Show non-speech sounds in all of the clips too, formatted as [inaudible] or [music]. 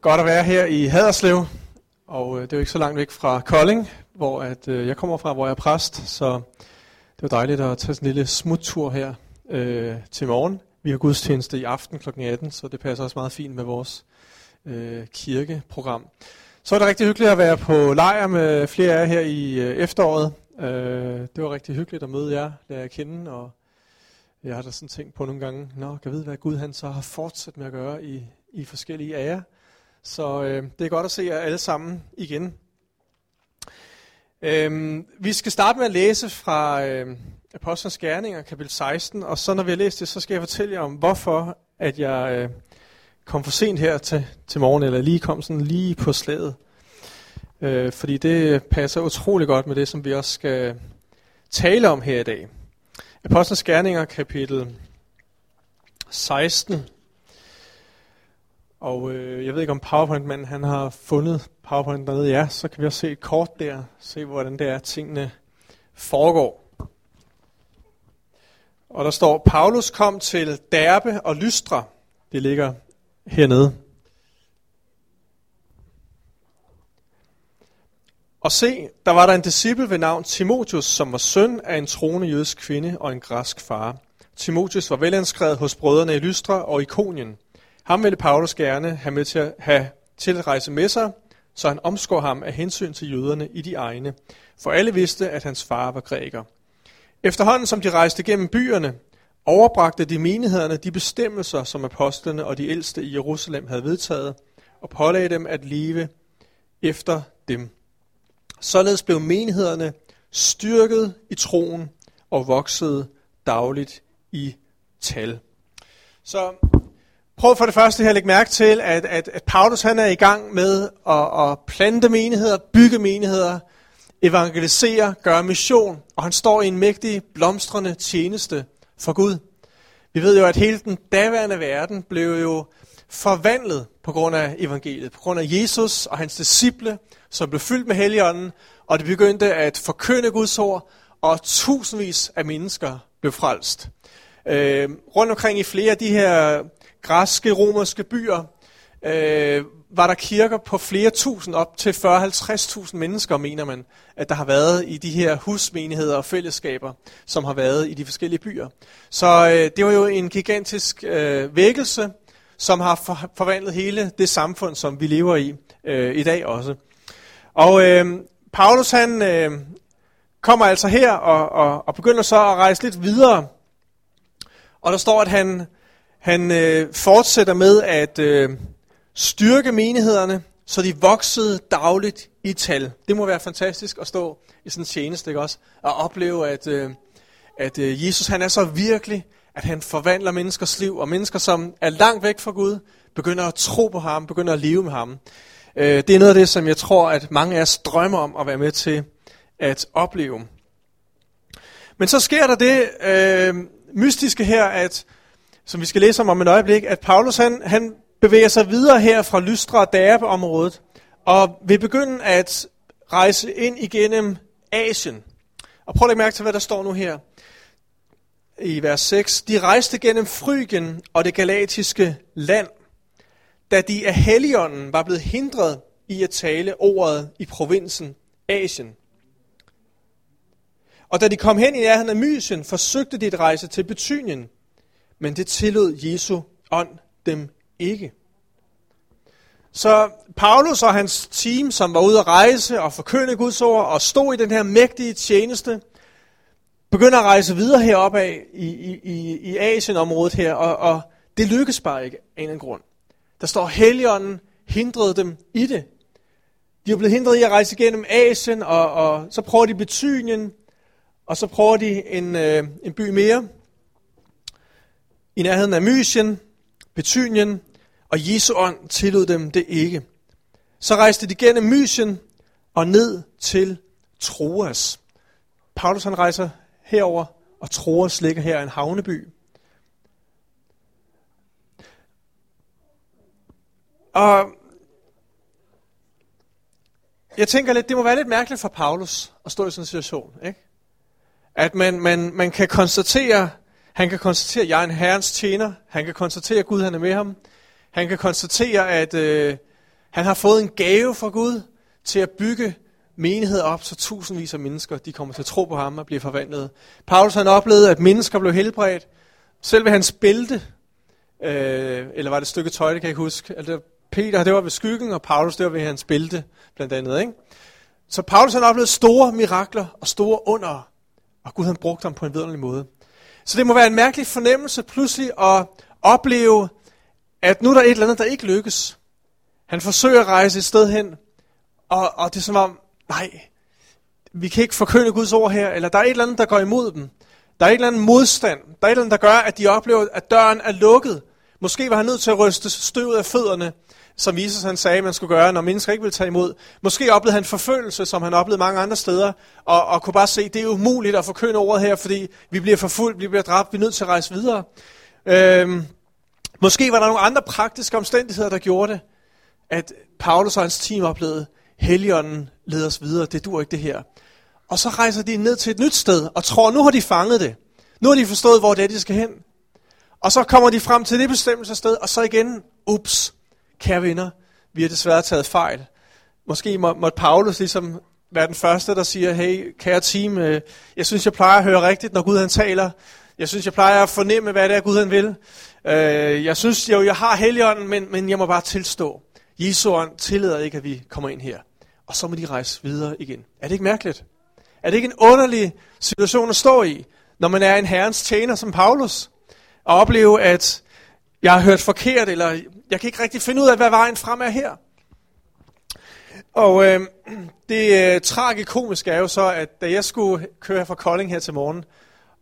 Godt at være her i Haderslev, og øh, det er jo ikke så langt væk fra Kolding, hvor at, øh, jeg kommer fra, hvor jeg er præst, så det var dejligt at tage sådan en lille smuttur her øh, til morgen. Vi har gudstjeneste i aften kl. 18, så det passer også meget fint med vores øh, kirkeprogram. Så er det rigtig hyggeligt at være på lejr med flere af jer her i øh, efteråret. Øh, det var rigtig hyggeligt at møde jer, lære jer kende, og jeg har da sådan tænkt på nogle gange, nå, kan vide, hvad Gud han så har fortsat med at gøre i, i forskellige af jer. Så øh, det er godt at se jer alle sammen igen. Øh, vi skal starte med at læse fra øh, Apostlenes Gerninger, kapitel 16, og så når vi har læst det, så skal jeg fortælle jer om, hvorfor at jeg øh, kom for sent her til, til morgen, eller lige kom sådan lige på slaget. Øh, fordi det passer utrolig godt med det, som vi også skal tale om her i dag. Apostlenes Gerninger, kapitel 16, og øh, jeg ved ikke om PowerPoint-manden han har fundet PowerPoint dernede. Ja, så kan vi også se et kort der. Se hvordan det er, tingene foregår. Og der står, Paulus kom til Derbe og Lystra. Det ligger hernede. Og se, der var der en disciple ved navn Timotius, som var søn af en troende jødisk kvinde og en græsk far. Timotius var velanskrevet hos brødrene i Lystra og Ikonien. Ham ville Paulus gerne have med til at have tilrejse med sig, så han omskår ham af hensyn til jøderne i de egne, for alle vidste, at hans far var græker. Efterhånden som de rejste gennem byerne, overbragte de menighederne de bestemmelser, som apostlene og de ældste i Jerusalem havde vedtaget, og pålagde dem at leve efter dem. Således blev menighederne styrket i troen og voksede dagligt i tal. Så Prøv for det første her at lægge mærke til, at, at, at Paulus han er i gang med at, at plante menigheder, bygge menigheder, evangelisere, gøre mission, og han står i en mægtig, blomstrende tjeneste for Gud. Vi ved jo, at hele den daværende verden blev jo forvandlet på grund af evangeliet, på grund af Jesus og hans disciple, som blev fyldt med helligånden, og det begyndte at forkynde Guds ord, og tusindvis af mennesker blev frelst. Øh, rundt omkring i flere af de her græske, romerske byer, øh, var der kirker på flere tusind, op til 40-50.000 mennesker, mener man, at der har været i de her husmenigheder og fællesskaber, som har været i de forskellige byer. Så øh, det var jo en gigantisk øh, vækkelse, som har for, forvandlet hele det samfund, som vi lever i øh, i dag også. Og øh, Paulus han øh, kommer altså her og, og, og begynder så at rejse lidt videre. Og der står, at han han øh, fortsætter med at øh, styrke menighederne, så de voksede dagligt i tal. Det må være fantastisk at stå i sådan en tjeneste, ikke også? Og opleve, at, øh, at øh, Jesus han er så virkelig, at han forvandler menneskers liv, og mennesker, som er langt væk fra Gud, begynder at tro på ham, begynder at leve med ham. Øh, det er noget af det, som jeg tror, at mange af os drømmer om at være med til at opleve. Men så sker der det øh, mystiske her, at som vi skal læse om om et øjeblik, at Paulus han, han bevæger sig videre her fra Lystra og Derbe-området, og vil begynde at rejse ind igennem Asien. Og prøv at lægge mærke til, hvad der står nu her i vers 6. De rejste gennem Frygen og det galatiske land, da de af Helligånden var blevet hindret i at tale ordet i provinsen Asien. Og da de kom hen i nærheden af Mysien, forsøgte de at rejse til Betynien, men det tillod Jesu ånd dem ikke. Så Paulus og hans team, som var ude at rejse og forkynde Guds ord og stod i den her mægtige tjeneste, begynder at rejse videre heroppe af i, i, i Asien-området her, og, og det lykkes bare ikke af en eller anden grund. Der står, Helligånden hindrede dem i det. De er blevet hindret i at rejse igennem Asien, og, og så prøver de Betynien, og så prøver de en, øh, en by mere, i nærheden af Mysien, Betynien, og Jesu ånd tillod dem det ikke. Så rejste de gennem Mysien og ned til Troas. Paulus han rejser herover, og Troas ligger her i en havneby. Og jeg tænker lidt, det må være lidt mærkeligt for Paulus at stå i sådan en situation. Ikke? At man, man, man kan konstatere, han kan konstatere, at jeg er en herrens tjener. Han kan konstatere, at Gud han er med ham. Han kan konstatere, at, øh, Han har fået en gave fra Gud til at bygge menighed op, så tusindvis af mennesker de kommer til at tro på ham og bliver forvandlet. Paulus han oplevede, at mennesker blev helbredt. Selv ved hans bælte, øh, eller var det et stykke tøj, det kan jeg ikke huske. Altså, Peter, det var ved skyggen, og Paulus, det var ved hans bælte, blandt andet. Ikke? Så Paulus han oplevede store mirakler og store under, og Gud han brugte ham på en vidunderlig måde. Så det må være en mærkelig fornemmelse pludselig at opleve, at nu er der et eller andet, der ikke lykkes. Han forsøger at rejse et sted hen, og, og det er som om, nej, vi kan ikke forkynde Guds ord her, eller der er et eller andet, der går imod dem. Der er et eller andet modstand. Der er et eller andet, der gør, at de oplever, at døren er lukket. Måske var han nødt til at ryste støvet af fødderne, som Jesus han sagde, man skulle gøre, når mennesker ikke vil tage imod. Måske oplevede han forfølgelse, som han oplevede mange andre steder, og, og kunne bare se, at det er umuligt at forkynde ordet her, fordi vi bliver forfulgt, vi bliver dræbt, vi er nødt til at rejse videre. Øhm, måske var der nogle andre praktiske omstændigheder, der gjorde det, at Paulus og hans team oplevede, Helligånden leder os videre, det dur ikke det her. Og så rejser de ned til et nyt sted, og tror, nu har de fanget det. Nu har de forstået, hvor det er, de skal hen. Og så kommer de frem til det bestemmelsessted, og så igen, ups, kære venner, vi har desværre taget fejl. Måske må, måtte Paulus ligesom være den første, der siger, hey, kære team, øh, jeg synes, jeg plejer at høre rigtigt, når Gud han taler. Jeg synes, jeg plejer at fornemme, hvad det er, Gud han vil. Øh, jeg synes jo, jeg har helligånden, men, men jeg må bare tilstå. Jesu ånd tillader ikke, at vi kommer ind her. Og så må de rejse videre igen. Er det ikke mærkeligt? Er det ikke en underlig situation at stå i, når man er en herrens tjener som Paulus? Og opleve, at jeg har hørt forkert, eller jeg kan ikke rigtig finde ud af, hvad vejen frem er her. Og øh, det øh, tragikomiske er jo så, at da jeg skulle køre fra Kolding her til morgen,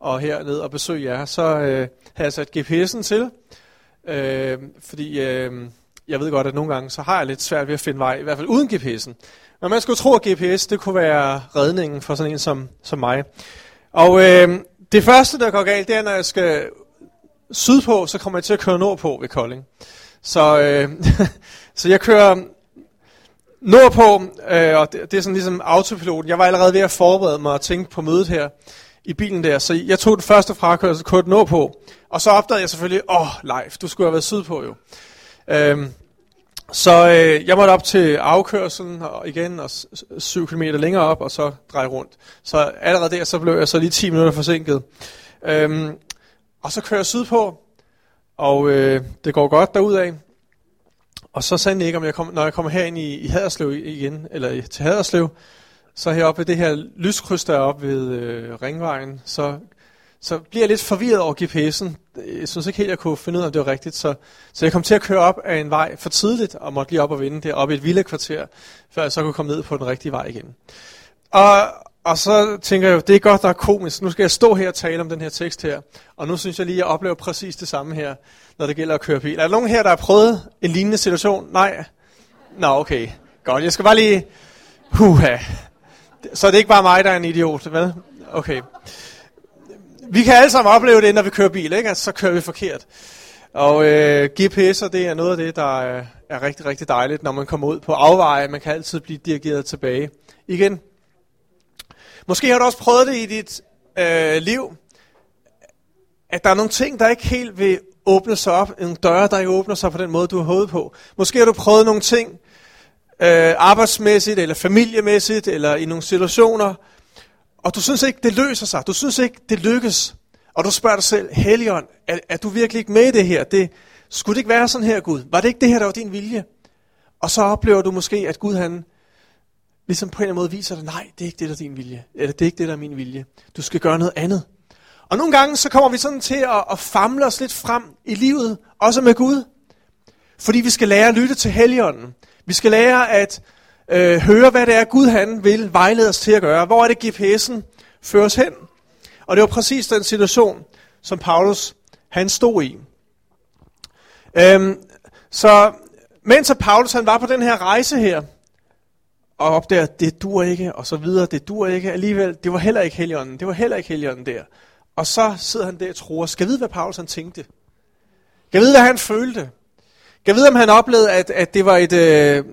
og herned og besøge jer, så øh, havde jeg sat GPS'en til. Øh, fordi øh, jeg ved godt, at nogle gange så har jeg lidt svært ved at finde vej, i hvert fald uden GPS'en. Men man skulle tro, at GPS det kunne være redningen for sådan en som, som mig. Og øh, det første, der går galt, det er, når jeg skal sydpå, så kommer jeg til at køre nordpå ved Kolding. Så, øh, [laughs] så jeg kører nordpå, øh, og det, det er sådan ligesom autopiloten. Jeg var allerede ved at forberede mig og tænke på mødet her i bilen der, så jeg tog den første frakørsel, kørte nordpå, og så opdagede jeg selvfølgelig, åh, oh, live, du skulle have været sydpå jo. Øhm, så øh, jeg måtte op til afkørselen og igen, og 7 km længere op, og så dreje rundt. Så allerede der, så blev jeg så lige 10 minutter forsinket. Øhm, og så kører jeg sydpå, og øh, det går godt derudad. Og så sagde Nick, om jeg kom, når jeg kommer herind i, i Haderslev igen, eller til Haderslev, så heroppe ved det her lyskryds deroppe ved øh, Ringvejen, så så bliver jeg lidt forvirret over GPS'en. Øh, jeg synes ikke helt, jeg kunne finde ud af, om det var rigtigt. Så, så jeg kom til at køre op af en vej for tidligt, og måtte lige op og vinde op i et villekvarter, før jeg så kunne komme ned på den rigtige vej igen. Og, og så tænker jeg det er godt, der er komisk. Nu skal jeg stå her og tale om den her tekst her. Og nu synes jeg lige, at jeg oplever præcis det samme her, når det gælder at køre bil. Er der nogen her, der har prøvet en lignende situation? Nej? Nå, okay. Godt, jeg skal bare lige... Huha. Så det er ikke bare mig, der er en idiot, vel? Okay vi kan alle sammen opleve det, når vi kører bil, ikke? Altså, så kører vi forkert. Og øh, GPS'er, det er noget af det, der er rigtig, rigtig dejligt, når man kommer ud på afveje. Man kan altid blive dirigeret tilbage. Igen. Måske har du også prøvet det i dit øh, liv, at der er nogle ting, der ikke helt vil åbne sig op. En dør, der ikke åbner sig på den måde, du har hovedet på. Måske har du prøvet nogle ting, øh, arbejdsmæssigt, eller familiemæssigt, eller i nogle situationer, og du synes ikke, det løser sig. Du synes ikke, det lykkes. Og du spørger dig selv, Helion, er, er du virkelig ikke med i det her? Det, skulle det ikke være sådan her, Gud? Var det ikke det her, der var din vilje? Og så oplever du måske, at Gud han ligesom på en eller anden måde viser dig, nej, det er ikke det, der er din vilje. Eller det er ikke det, der er min vilje. Du skal gøre noget andet. Og nogle gange, så kommer vi sådan til at, at famle os lidt frem i livet, også med Gud. Fordi vi skal lære at lytte til Helligånden. Vi skal lære at øh, høre, hvad det er, Gud han vil vejlede os til at gøre. Hvor er det GPS'en fører os hen? Og det var præcis den situation, som Paulus han stod i. Øhm, så mens Paulus han var på den her rejse her, og opdager, at det dur ikke, og så videre, det dur ikke alligevel, det var heller ikke heligånden, det var heller ikke heligånden der. Og så sidder han der og tror, skal vide, hvad Paulus han tænkte? Skal vide, hvad han følte? Skal vide, om han oplevede, at, at det var et, øh,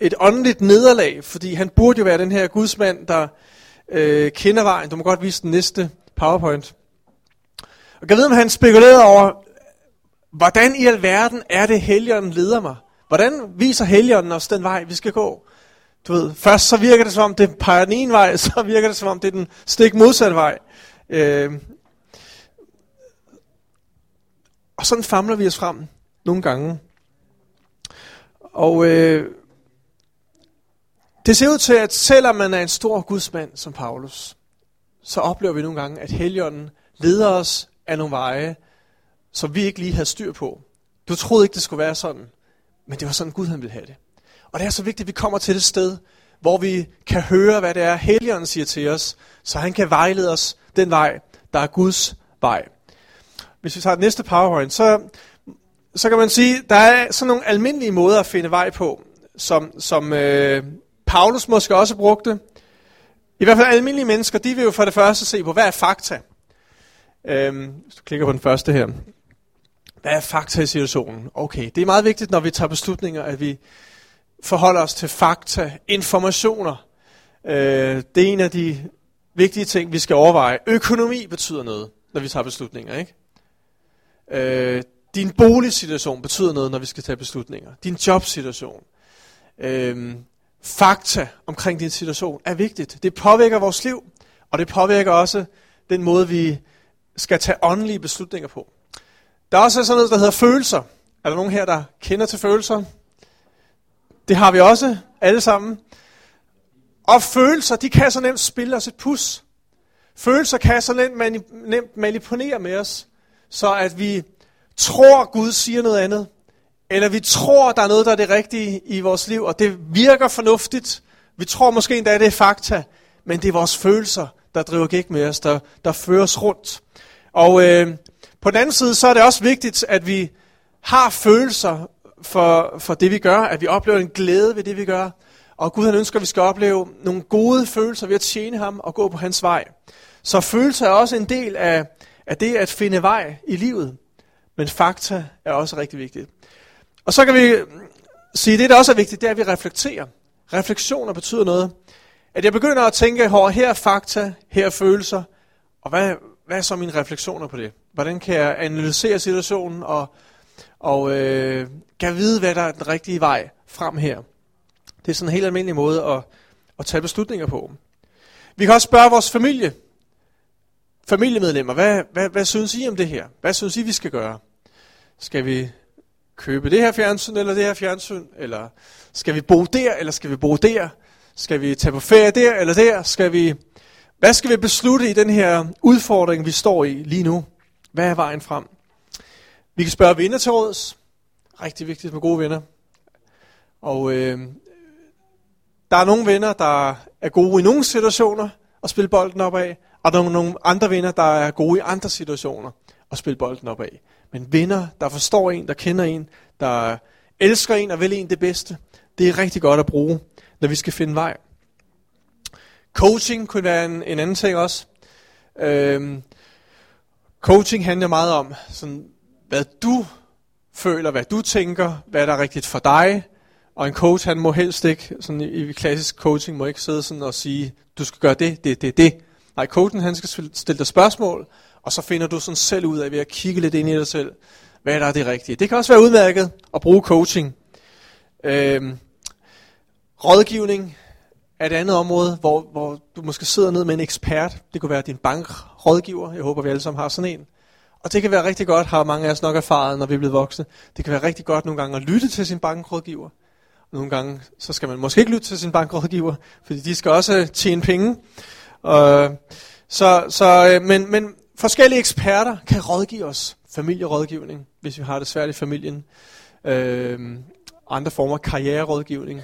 et åndeligt nederlag, fordi han burde jo være den her gudsmand, der øh, kender vejen. Du må godt vise den næste PowerPoint. Og kan vide, om han spekulerede over, hvordan i alverden er det, helgeren leder mig? Hvordan viser Helligånden os den vej, vi skal gå? Du ved, først så virker det som om, det peger den ene vej, [laughs] så virker det som om, det er den stik modsatte vej. Øh, og sådan famler vi os frem nogle gange. Og øh, det ser ud til, at selvom man er en stor gudsmand som Paulus, så oplever vi nogle gange, at Helligånden leder os af nogle veje, som vi ikke lige havde styr på. Du troede ikke, det skulle være sådan, men det var sådan, Gud han ville have det. Og det er så vigtigt, at vi kommer til det sted, hvor vi kan høre, hvad det er, Helligånden siger til os, så han kan vejlede os den vej, der er Guds vej. Hvis vi tager det næste PowerPoint, så, så kan man sige, der er sådan nogle almindelige måder at finde vej på, som, som øh, Paulus måske også brugte. I hvert fald almindelige mennesker, de vil jo for det første se på, hvad er fakta? Øhm, hvis du klikker på den første her. Hvad er fakta i situationen? Okay, det er meget vigtigt, når vi tager beslutninger, at vi forholder os til fakta, informationer. Øh, det er en af de vigtige ting, vi skal overveje. Økonomi betyder noget, når vi tager beslutninger, ikke? Øh, din boligsituation betyder noget, når vi skal tage beslutninger. Din jobsituation. Øh, fakta omkring din situation er vigtigt. Det påvirker vores liv, og det påvirker også den måde, vi skal tage åndelige beslutninger på. Der er også sådan noget, der hedder følelser. Er der nogen her, der kender til følelser? Det har vi også, alle sammen. Og følelser, de kan så nemt spille os et pus. Følelser kan så nemt, mani- nemt manipulere med os, så at vi tror, Gud siger noget andet, eller vi tror, der er noget, der er det rigtige i vores liv, og det virker fornuftigt. Vi tror måske endda, det er fakta, men det er vores følelser, der driver gik med os, der, der fører os rundt. Og øh, på den anden side, så er det også vigtigt, at vi har følelser for, for det, vi gør, at vi oplever en glæde ved det, vi gør. Og Gud han ønsker, at vi skal opleve nogle gode følelser ved at tjene ham og gå på hans vej. Så følelser er også en del af, af det at finde vej i livet. Men fakta er også rigtig vigtigt. Og så kan vi sige, at det, der også er vigtigt, det er, at vi reflekterer. Refleksioner betyder noget. At jeg begynder at tænke, at her er fakta, her er følelser, og hvad, hvad er så mine refleksioner på det? Hvordan kan jeg analysere situationen og, og øh, kan vide, hvad der er den rigtige vej frem her? Det er sådan en helt almindelig måde at, at tage beslutninger på. Vi kan også spørge vores familie, familiemedlemmer, hvad, hvad, hvad synes I om det her? Hvad synes I, vi skal gøre? Skal vi købe det her fjernsyn eller det her fjernsyn? Eller skal vi bo der, eller skal vi bo der? Skal vi tage på ferie der eller der? Skal vi, hvad skal vi beslutte i den her udfordring, vi står i lige nu? Hvad er vejen frem? Vi kan spørge venner til råds. Rigtig vigtigt med gode venner. Og øh, der er nogle venner, der er gode i nogle situationer at spille bolden op af, og der er nogle andre venner, der er gode i andre situationer at spille bolden op af. Men venner, der forstår en, der kender en, der elsker en og vil en det bedste, det er rigtig godt at bruge, når vi skal finde vej. Coaching kunne være en, en anden ting også. Øhm, coaching handler meget om, sådan, hvad du føler, hvad du tænker, hvad der er rigtigt for dig. Og en coach, han må helst ikke, sådan i, i klassisk coaching, må ikke sidde sådan og sige, du skal gøre det, det, det, det. Nej, coachen han skal stille dig spørgsmål, og så finder du sådan selv ud af ved at kigge lidt ind i dig selv, hvad der er det rigtige. Det kan også være udmærket at bruge coaching. Øhm, rådgivning er et andet område, hvor, hvor du måske sidder ned med en ekspert. Det kunne være din bankrådgiver. Jeg håber, vi alle sammen har sådan en. Og det kan være rigtig godt, har mange af os nok erfaret, når vi er blevet voksne. Det kan være rigtig godt nogle gange at lytte til sin bankrådgiver. Nogle gange, så skal man måske ikke lytte til sin bankrådgiver, fordi de skal også øh, tjene penge. Øh, så, så, øh, men, men forskellige eksperter kan rådgive os. Familierådgivning, hvis vi har det svært i familien. Øh, andre former af karriererådgivning.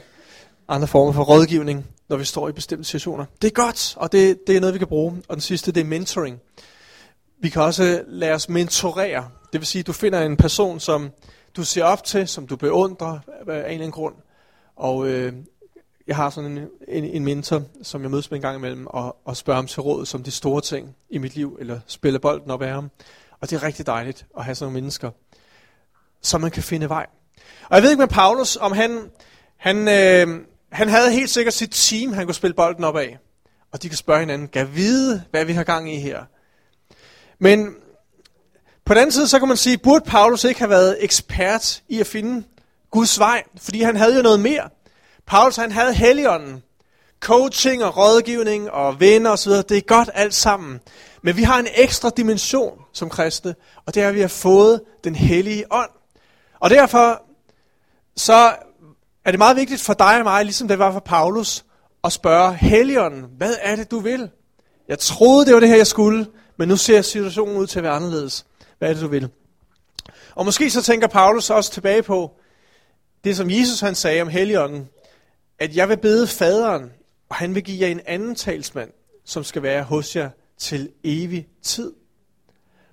Andre former for rådgivning, når vi står i bestemte situationer. Det er godt, og det, det er noget, vi kan bruge. Og den sidste, det er mentoring. Vi kan også øh, lade os mentorere. Det vil sige, at du finder en person, som du ser op til, som du beundrer af en eller anden grund. Og øh, jeg har sådan en, en, en mentor, som jeg mødes med en gang imellem, og, og spørger ham til råd som de store ting i mit liv, eller spiller bolden op af ham. Og det er rigtig dejligt at have sådan nogle mennesker, så man kan finde vej. Og jeg ved ikke med Paulus, om han, han, øh, han havde helt sikkert sit team, han kunne spille bolden op af. Og de kan spørge hinanden, kan vide, hvad vi har gang i her. Men på den anden side, så kan man sige, burde Paulus ikke have været ekspert i at finde Guds vej, fordi han havde jo noget mere. Paulus han havde helligånden. Coaching og rådgivning og venner osv., det er godt alt sammen. Men vi har en ekstra dimension som kristne, og det er, at vi har fået den hellige ånd. Og derfor så er det meget vigtigt for dig og mig, ligesom det var for Paulus, at spørge Helligånden, hvad er det, du vil? Jeg troede, det var det her, jeg skulle, men nu ser situationen ud til at være anderledes. Hvad er det, du vil? Og måske så tænker Paulus også tilbage på det, som Jesus han sagde om Helligånden, at jeg vil bede faderen, og han vil give jer en anden talsmand, som skal være hos jer til evig tid.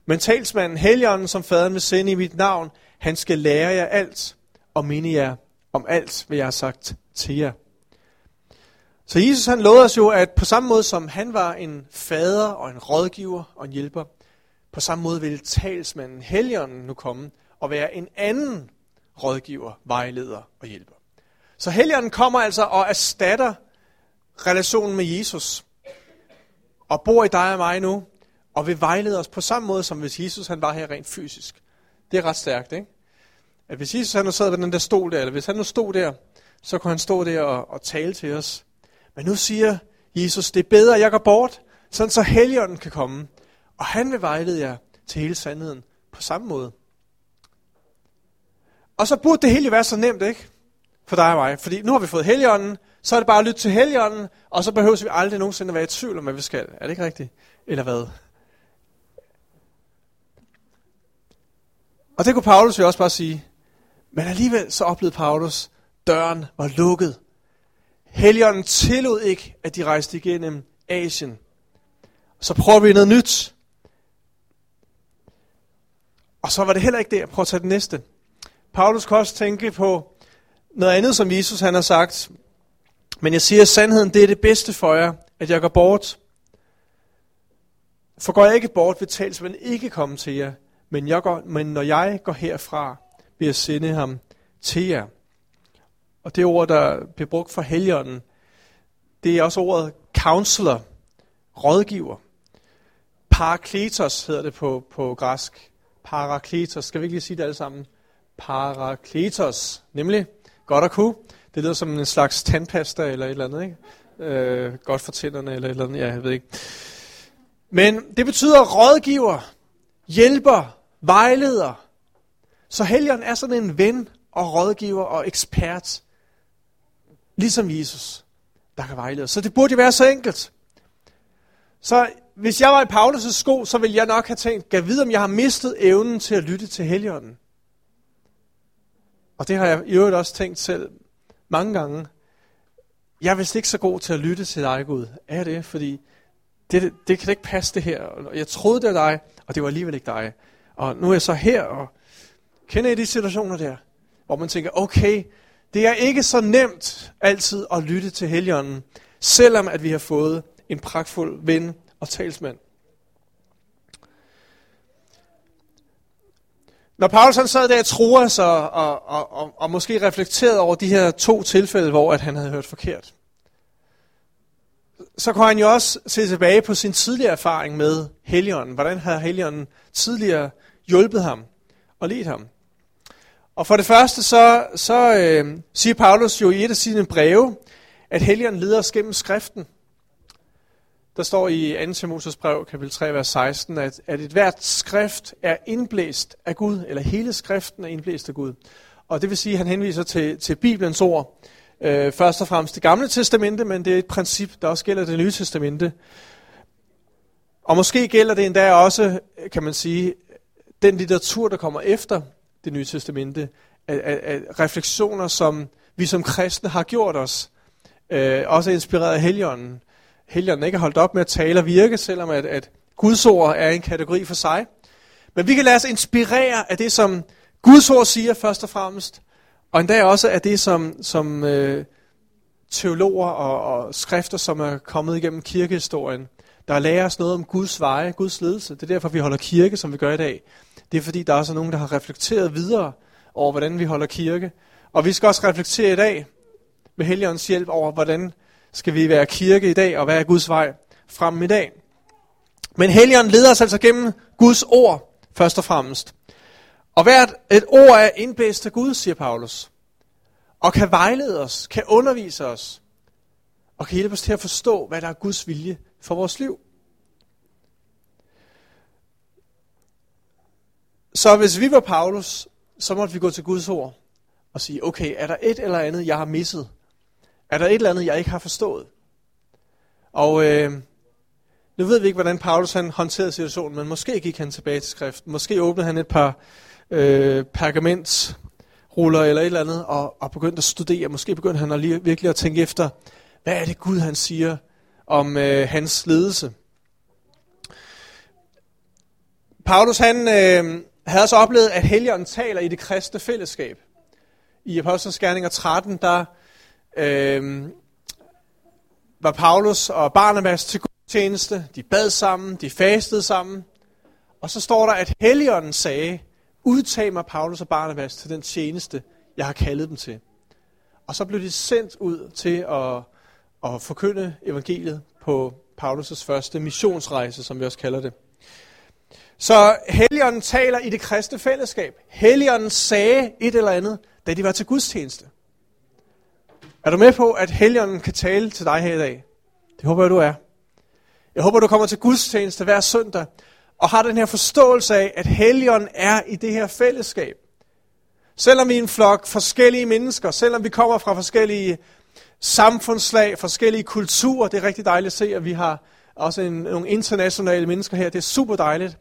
Men talsmanden, Helligånden, som faderen vil sende i mit navn, han skal lære jer alt og minde jer om alt, hvad jeg har sagt til jer. Så Jesus han lovede os jo, at på samme måde som han var en fader og en rådgiver og en hjælper, på samme måde vil talsmanden Helligånden nu komme og være en anden rådgiver, vejleder og hjælper. Så Helligånden kommer altså og erstatter relationen med Jesus og bor i dig og mig nu og vil vejlede os på samme måde, som hvis Jesus han var her rent fysisk. Det er ret stærkt, ikke? At hvis Jesus han nu sad ved den der stol der, eller hvis han nu stod der, så kunne han stå der og, og tale til os. Men nu siger Jesus, det er bedre, at jeg går bort, sådan så Helligånden kan komme. Og han vil vejlede jer til hele sandheden på samme måde. Og så burde det hele være så nemt, ikke? For dig og mig. Fordi nu har vi fået Helligånden, så er det bare at lytte til Helligånden, og så behøver vi aldrig nogensinde at være i tvivl om, hvad vi skal. Er det ikke rigtigt? Eller hvad? Og det kunne Paulus jo også bare sige. Men alligevel så oplevede Paulus, døren var lukket. Helligånden tillod ikke, at de rejste igennem Asien. Så prøver vi noget nyt. Og så var det heller ikke det. Prøv at tage det næste. Paulus kan også tænke på noget andet, som Jesus han har sagt. Men jeg siger sandheden, det er det bedste for jer, at jeg går bort. For går jeg ikke bort, vil talsmanden ikke komme til jer. Men, jeg går, men når jeg går herfra, vil jeg sende ham til jer. Og det ord, der bliver brugt for helligånden, det er også ordet counselor, rådgiver. Parakletos hedder det på, på græsk. Parakletos. Skal vi ikke lige sige det alle sammen? Parakletos. Nemlig, godt at kunne. Det lyder som en slags tandpasta eller et eller andet, ikke? Øh, godt for tænderne eller et eller andet, ja, jeg ved ikke. Men det betyder rådgiver, hjælper, vejleder. Så helgen er sådan en ven og rådgiver og ekspert, ligesom Jesus, der kan vejlede. Så det burde jo være så enkelt. Så hvis jeg var i Paulus' sko, så ville jeg nok have tænkt, gav vide, om jeg har mistet evnen til at lytte til Helligånden. Og det har jeg i øvrigt også tænkt selv mange gange. Jeg er vist ikke så god til at lytte til dig, Gud. Er det? Fordi det, det, det kan ikke passe det her. Jeg troede, det var dig, og det var alligevel ikke dig. Og nu er jeg så her, og kender I de situationer der, hvor man tænker, okay, det er ikke så nemt altid at lytte til Helligånden, selvom at vi har fået en pragtfuld ven og talsmand. Når Paulus han sad der i Troas og, og, og, og, og måske reflekterede over de her to tilfælde, hvor at han havde hørt forkert, så kunne han jo også se tilbage på sin tidligere erfaring med Helligånden. Hvordan havde Helligånden tidligere hjulpet ham og ledt ham? Og for det første, så, så øh, siger Paulus jo i et af sine breve, at Helligånden leder os gennem skriften. Der står i 2. Timotheus brev, kapitel 3, vers 16, at, at et hvert skrift er indblæst af Gud, eller hele skriften er indblæst af Gud. Og det vil sige, at han henviser til, til Bibelens ord, øh, først og fremmest det gamle testamente, men det er et princip, der også gælder det nye testamente. Og måske gælder det endda også, kan man sige, den litteratur, der kommer efter det nye testamente, at, at, at refleksioner, som vi som kristne har gjort os, øh, også inspireret af heligånden. Heligånden ikke har holdt op med at tale og virke, selvom at, at Guds ord er en kategori for sig. Men vi kan lade os inspirere af det, som Guds ord siger først og fremmest, og endda også af det, som, som øh, teologer og, og skrifter, som er kommet igennem kirkehistorien, der lærer os noget om Guds veje, Guds ledelse. Det er derfor, vi holder kirke, som vi gør i dag. Det er fordi, der er så nogen, der har reflekteret videre over, hvordan vi holder kirke. Og vi skal også reflektere i dag, med Helligåndens hjælp, over, hvordan skal vi være kirke i dag, og hvad er Guds vej frem i dag. Men Helligånden leder os altså gennem Guds ord, først og fremmest. Og hvert et ord er indblæst af Gud, siger Paulus. og kan vejlede os, kan undervise os, og kan hjælpe os til at forstå, hvad der er Guds vilje for vores liv. Så hvis vi var Paulus, så måtte vi gå til Guds ord og sige, okay, er der et eller andet, jeg har misset? Er der et eller andet, jeg ikke har forstået? Og øh, nu ved vi ikke, hvordan Paulus han håndterede situationen, men måske gik han tilbage til skriften. Måske åbnede han et par øh, pergamentsruller eller et eller andet, og, og begyndte at studere. Måske begyndte han at lige, virkelig at tænke efter, hvad er det Gud han siger om øh, hans ledelse? Paulus han øh, havde også oplevet, at Helligånden taler i det kristne fællesskab. I Apostlenes Gerninger 13, der øh, var Paulus og Barnabas til tjeneste. De bad sammen, de fastede sammen. Og så står der, at Helligånden sagde, udtag mig Paulus og Barnabas til den tjeneste, jeg har kaldet dem til. Og så blev de sendt ud til at, at forkynde evangeliet på Paulus' første missionsrejse, som vi også kalder det. Så Helligånden taler i det kristne fællesskab. Helligånden sagde et eller andet, da de var til gudstjeneste. Er du med på, at Helligånden kan tale til dig her i dag? Det håber jeg, du er. Jeg håber, du kommer til gudstjeneste hver søndag, og har den her forståelse af, at Helligånden er i det her fællesskab. Selvom vi er en flok forskellige mennesker, selvom vi kommer fra forskellige samfundslag, forskellige kulturer, det er rigtig dejligt at se, at vi har også en, nogle internationale mennesker her, det er super dejligt.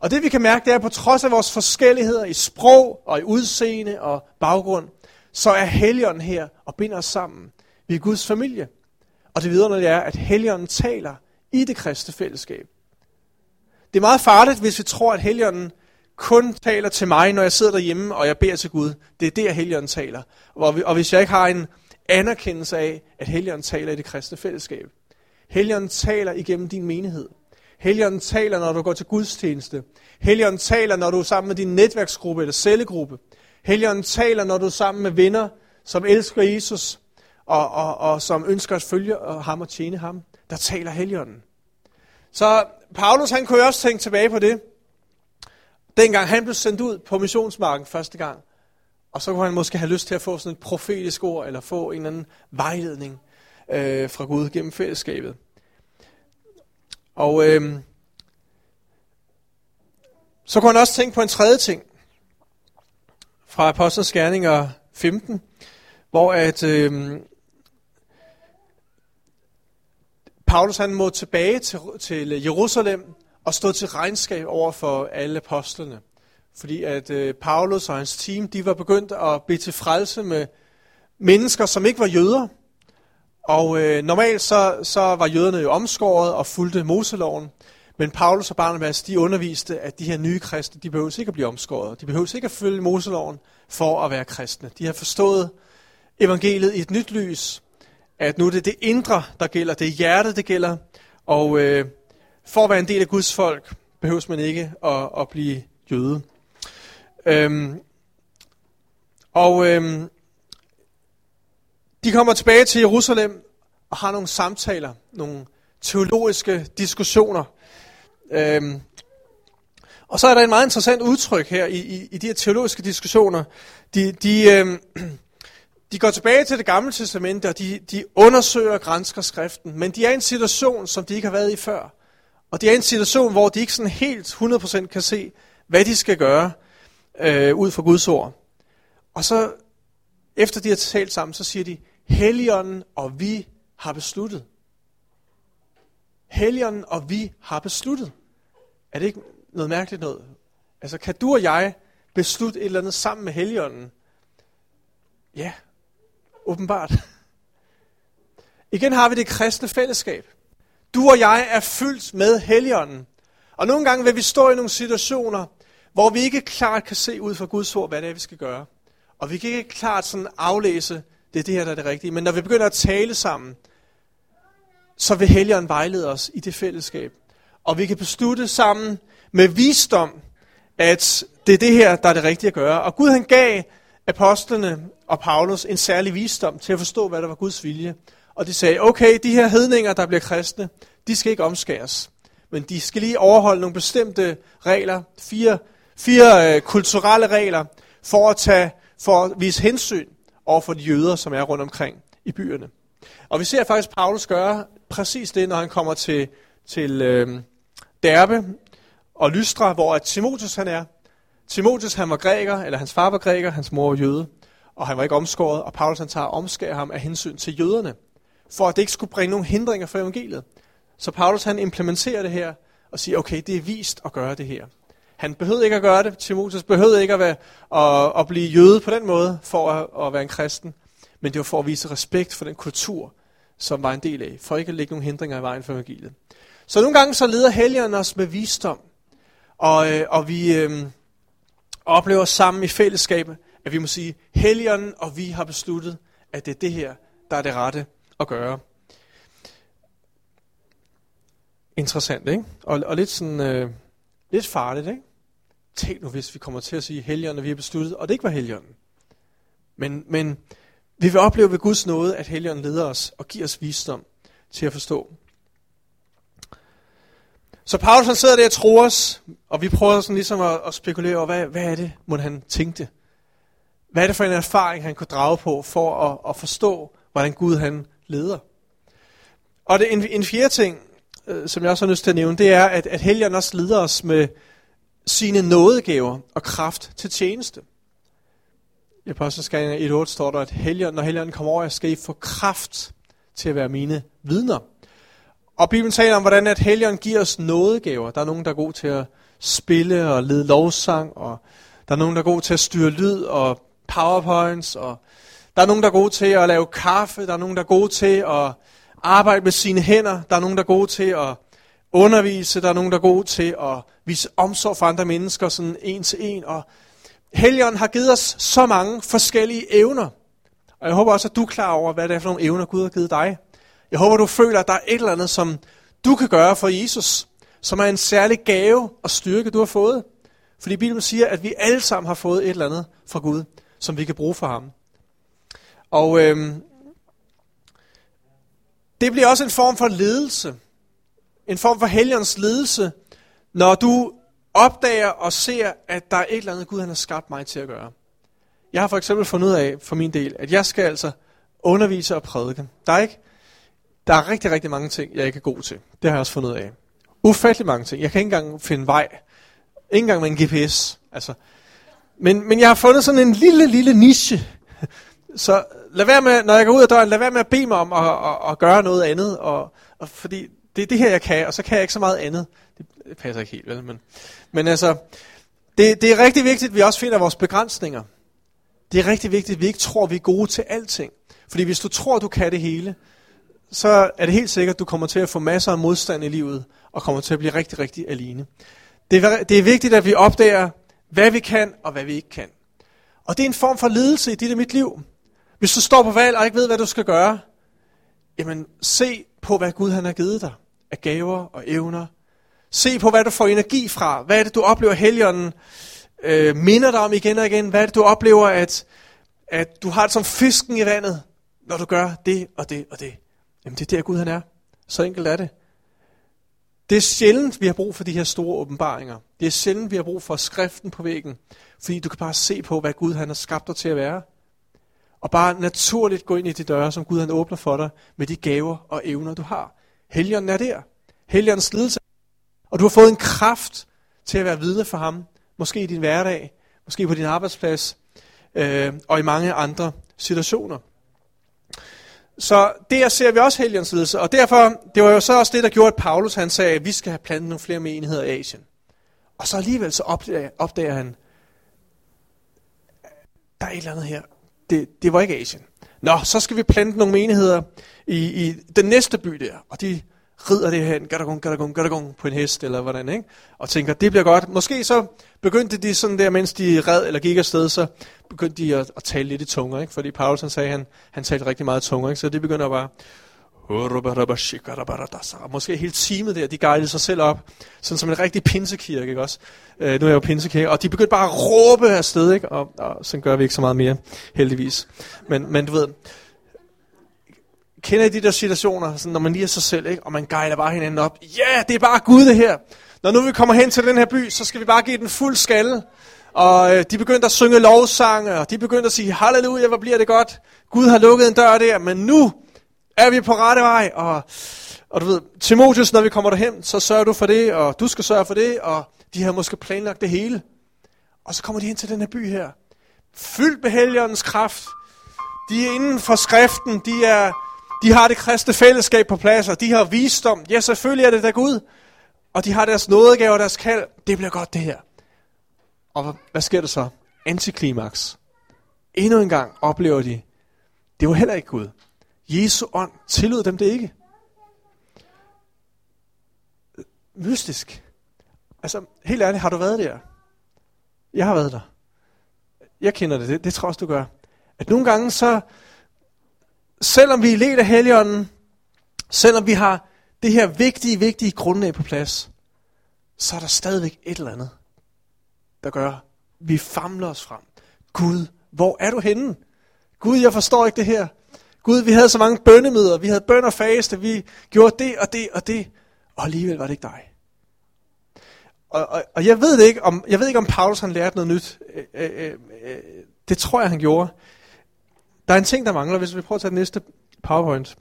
Og det vi kan mærke, det er, at på trods af vores forskelligheder i sprog og i udseende og baggrund, så er Helligånden her og binder os sammen. Vi er Guds familie. Og det vidunderlige er, at Helligånden taler i det kristne fællesskab. Det er meget farligt, hvis vi tror, at Helligånden kun taler til mig, når jeg sidder derhjemme, og jeg beder til Gud. Det er der, Helligånden taler. Og hvis jeg ikke har en anerkendelse af, at Helligånden taler i det kristne fællesskab. Helligånden taler igennem din menighed. Helligånden taler, når du går til gudstjeneste. Helligånden taler, når du er sammen med din netværksgruppe eller cellegruppe. Helligånden taler, når du er sammen med venner, som elsker Jesus, og, og, og som ønsker at følge ham og tjene ham. Der taler Helligånden. Så Paulus han kunne også tænke tilbage på det. Dengang han blev sendt ud på missionsmarken første gang. Og så kunne han måske have lyst til at få sådan et profetisk ord, eller få en eller anden vejledning øh, fra Gud gennem fællesskabet. Og øh, så kunne han også tænke på en tredje ting fra Apostlenes Gerninger 15, hvor at øh, Paulus han må tilbage til, til Jerusalem og stå til regnskab over for alle apostlene. Fordi at øh, Paulus og hans team, de var begyndt at blive til frelse med mennesker, som ikke var jøder. Og øh, normalt så, så var jøderne jo omskåret og fulgte Moseloven. Men Paulus og Barnabas, de underviste, at de her nye kristne, de behøver ikke at blive omskåret. De behøver ikke at følge Moseloven for at være kristne. De har forstået evangeliet i et nyt lys, at nu er det det indre, der gælder, det er hjertet, det gælder, og øh, for at være en del af Guds folk, behøves man ikke at, at blive jøde. Øhm, og øhm, de kommer tilbage til Jerusalem og har nogle samtaler, nogle teologiske diskussioner. Øhm, og så er der en meget interessant udtryk her i, i, i de her teologiske diskussioner. De, de, øhm, de går tilbage til det gamle testamente, og de, de undersøger og grænsker skriften, men de er i en situation, som de ikke har været i før. Og de er i en situation, hvor de ikke sådan helt 100% kan se, hvad de skal gøre øh, ud fra Guds ord. Og så, efter de har talt sammen, så siger de, Helligånden og vi har besluttet. Helligånden og vi har besluttet. Er det ikke noget mærkeligt noget? Altså, kan du og jeg beslutte et eller andet sammen med Helligånden? Ja, åbenbart. Igen har vi det kristne fællesskab. Du og jeg er fyldt med Helligånden. Og nogle gange vil vi stå i nogle situationer, hvor vi ikke klart kan se ud fra Guds ord, hvad det er, vi skal gøre. Og vi kan ikke klart sådan aflæse, det er det her, der er det rigtige. Men når vi begynder at tale sammen, så vil Helligånden vejlede os i det fællesskab. Og vi kan beslutte sammen med visdom, at det er det her, der er det rigtige at gøre. Og Gud han gav apostlene og Paulus en særlig visdom til at forstå, hvad der var Guds vilje. Og de sagde, okay, de her hedninger, der bliver kristne, de skal ikke omskæres. Men de skal lige overholde nogle bestemte regler, fire, fire øh, kulturelle regler, for at, tage, for at vise hensyn over for de jøder, som er rundt omkring i byerne. Og vi ser faktisk Paulus gøre præcis det, når han kommer til, til øh, Derbe og Lystra, hvor Timotheus han er. Timotheus han var græker, eller hans far var græker, hans mor var jøde, og han var ikke omskåret, og Paulus han tager og omskærer ham af hensyn til jøderne, for at det ikke skulle bringe nogen hindringer for evangeliet. Så Paulus han implementerer det her, og siger, okay, det er vist at gøre det her. Han behøvede ikke at gøre det. Timotheus behøvede ikke at, være, at, at blive jøde på den måde, for at, at være en kristen. Men det var for at vise respekt for den kultur, som var en del af, for ikke at lægge nogle hindringer i vejen for evangeliet. Så nogle gange så leder helgeren os med visdom, og, øh, og vi øh, oplever sammen i fællesskabet, at vi må sige, helgeren og vi har besluttet, at det er det her, der er det rette at gøre. Interessant, ikke? Og, og lidt sådan, øh, lidt farligt, ikke? Tænk nu, hvis vi kommer til at sige helgen, og vi har besluttet, og det ikke var helgen. Men, men vi vil opleve ved Guds nåde, at helgen leder os og giver os visdom til at forstå. Så Paulus han sidder der og tror os, og vi prøver sådan ligesom at, at spekulere over, hvad, hvad er det, må han tænkte? Hvad er det for en erfaring, han kunne drage på for at, at forstå, hvordan Gud han leder? Og det, en, en fjerde ting, øh, som jeg også har lyst til at nævne, det er, at, at helgen også leder os med sine nådegaver og kraft til tjeneste. I Apostleskagen 1.8 står der, at helgen, når helgen kommer over, skal I få kraft til at være mine vidner. Og Bibelen taler om, hvordan at helgen giver os nådegaver. Der er nogen, der er god til at spille og lede lovsang, og der er nogen, der er god til at styre lyd og powerpoints, og der er nogen, der er gode til at lave kaffe, der er nogen, der er gode til at arbejde med sine hænder, der er nogen, der er gode til at undervise, der er nogen, der er gode til at vise omsorg for andre mennesker, sådan en til en, og Helligånden har givet os så mange forskellige evner. Og jeg håber også, at du er klar over, hvad det er for nogle evner, Gud har givet dig. Jeg håber, du føler, at der er et eller andet, som du kan gøre for Jesus, som er en særlig gave og styrke, du har fået. Fordi Bibelen siger, at vi alle sammen har fået et eller andet fra Gud, som vi kan bruge for ham. Og øhm, det bliver også en form for ledelse. En form for helgens ledelse, når du opdager og ser, at der er et eller andet Gud, han har skabt mig til at gøre. Jeg har for eksempel fundet ud af, for min del, at jeg skal altså undervise og prædike. Der er ikke, der er rigtig, rigtig mange ting, jeg ikke er god til. Det har jeg også fundet ud af. Ufattelig mange ting. Jeg kan ikke engang finde vej. Ikke engang med en GPS. Altså. Men, men jeg har fundet sådan en lille, lille niche. Så lad være med, når jeg går ud af døren, lad være med at bede mig om at, at, at gøre noget andet. Og, og fordi det er det her, jeg kan, og så kan jeg ikke så meget andet. Det passer ikke helt, vel? Men, men altså, det, det er rigtig vigtigt, at vi også finder vores begrænsninger. Det er rigtig vigtigt, at vi ikke tror, at vi er gode til alting. Fordi hvis du tror, du kan det hele, så er det helt sikkert, at du kommer til at få masser af modstand i livet, og kommer til at blive rigtig, rigtig alene. Det er, det er vigtigt, at vi opdager, hvad vi kan, og hvad vi ikke kan. Og det er en form for ledelse i dit og mit liv. Hvis du står på valg og ikke ved, hvad du skal gøre, jamen se på, hvad Gud han har givet dig af gaver og evner. Se på, hvad du får energi fra. Hvad er det, du oplever, helgenen øh, minder dig om igen og igen? Hvad er det, du oplever, at, at du har det som fisken i vandet, når du gør det og det og det? Jamen, det er der, Gud han er. Så enkelt er det. Det er sjældent, vi har brug for de her store åbenbaringer. Det er sjældent, vi har brug for skriften på væggen. Fordi du kan bare se på, hvad Gud han har skabt dig til at være. Og bare naturligt gå ind i de døre, som Gud han åbner for dig, med de gaver og evner, du har. Helligånden er der. Helligåndens lidelse. Og du har fået en kraft til at være vidne for ham. Måske i din hverdag, måske på din arbejdsplads, øh, og i mange andre situationer. Så der ser vi også helgens lidelse. Og derfor, det var jo så også det, der gjorde, at Paulus han sagde, at vi skal have plantet nogle flere menigheder i Asien. Og så alligevel så opdager, opdager han, der er et eller andet her. Det, det var ikke Asien. Nå, så skal vi plante nogle menigheder i, i den næste by der, og de rider det hen, gadagong, gadagong, gadagong, på en hest, eller hvordan, ikke? Og tænker, det bliver godt. Måske så begyndte de sådan der, mens de red eller gik afsted, så begyndte de at, at tale lidt i tunger, ikke? Fordi Paulus han sagde, han, han talte rigtig meget tunger, ikke? Så det begynder bare, måske hele teamet der, de guidede sig selv op, sådan som en rigtig pinsekirke, ikke også? Øh, nu er jeg jo pinsekirke, og de begyndte bare at råbe afsted, ikke? Og, og sådan gør vi ikke så meget mere, heldigvis. Men, men du ved, kender I de der situationer, sådan, når man lige er sig selv, ikke? og man guider bare hinanden op. Ja, yeah, det er bare Gud det her. Når nu vi kommer hen til den her by, så skal vi bare give den fuld skalle. Og øh, de begyndte at synge lovsange, og de begyndte at sige, halleluja, hvor bliver det godt. Gud har lukket en dør der, men nu er vi på rette vej. Og, og du ved, Timotheus, når vi kommer derhen, så sørger du for det, og du skal sørge for det, og de har måske planlagt det hele. Og så kommer de ind til den her by her, fyldt med helgerens kraft. De er inden for skriften, de, er, de har det kristne fællesskab på plads, og de har visdom. Ja, selvfølgelig er det der Gud. Og de har deres nådegave og deres kald. Det bliver godt det her. Og hvad sker der så? Antiklimaks. Endnu en gang oplever de, det var heller ikke Gud. Jesu ånd tillod dem det ikke. Mystisk. Altså, helt ærligt, har du været der? Jeg har været der. Jeg kender det, det, det tror jeg også, du gør. At nogle gange så, selvom vi er let af heligånden, selvom vi har det her vigtige, vigtige grundlag på plads, så er der stadigvæk et eller andet, der gør, vi famler os frem. Gud, hvor er du henne? Gud, jeg forstår ikke det her. Gud, vi havde så mange bønnemøder, vi havde bøn og faste, vi gjorde det og det og det, og alligevel var det ikke dig. Og, og, og jeg ved ikke om jeg ved ikke om Paulus han lærte noget nyt. Øh, øh, øh, øh, det tror jeg han gjorde. Der er en ting der mangler, hvis vi prøver at tage den næste PowerPoint.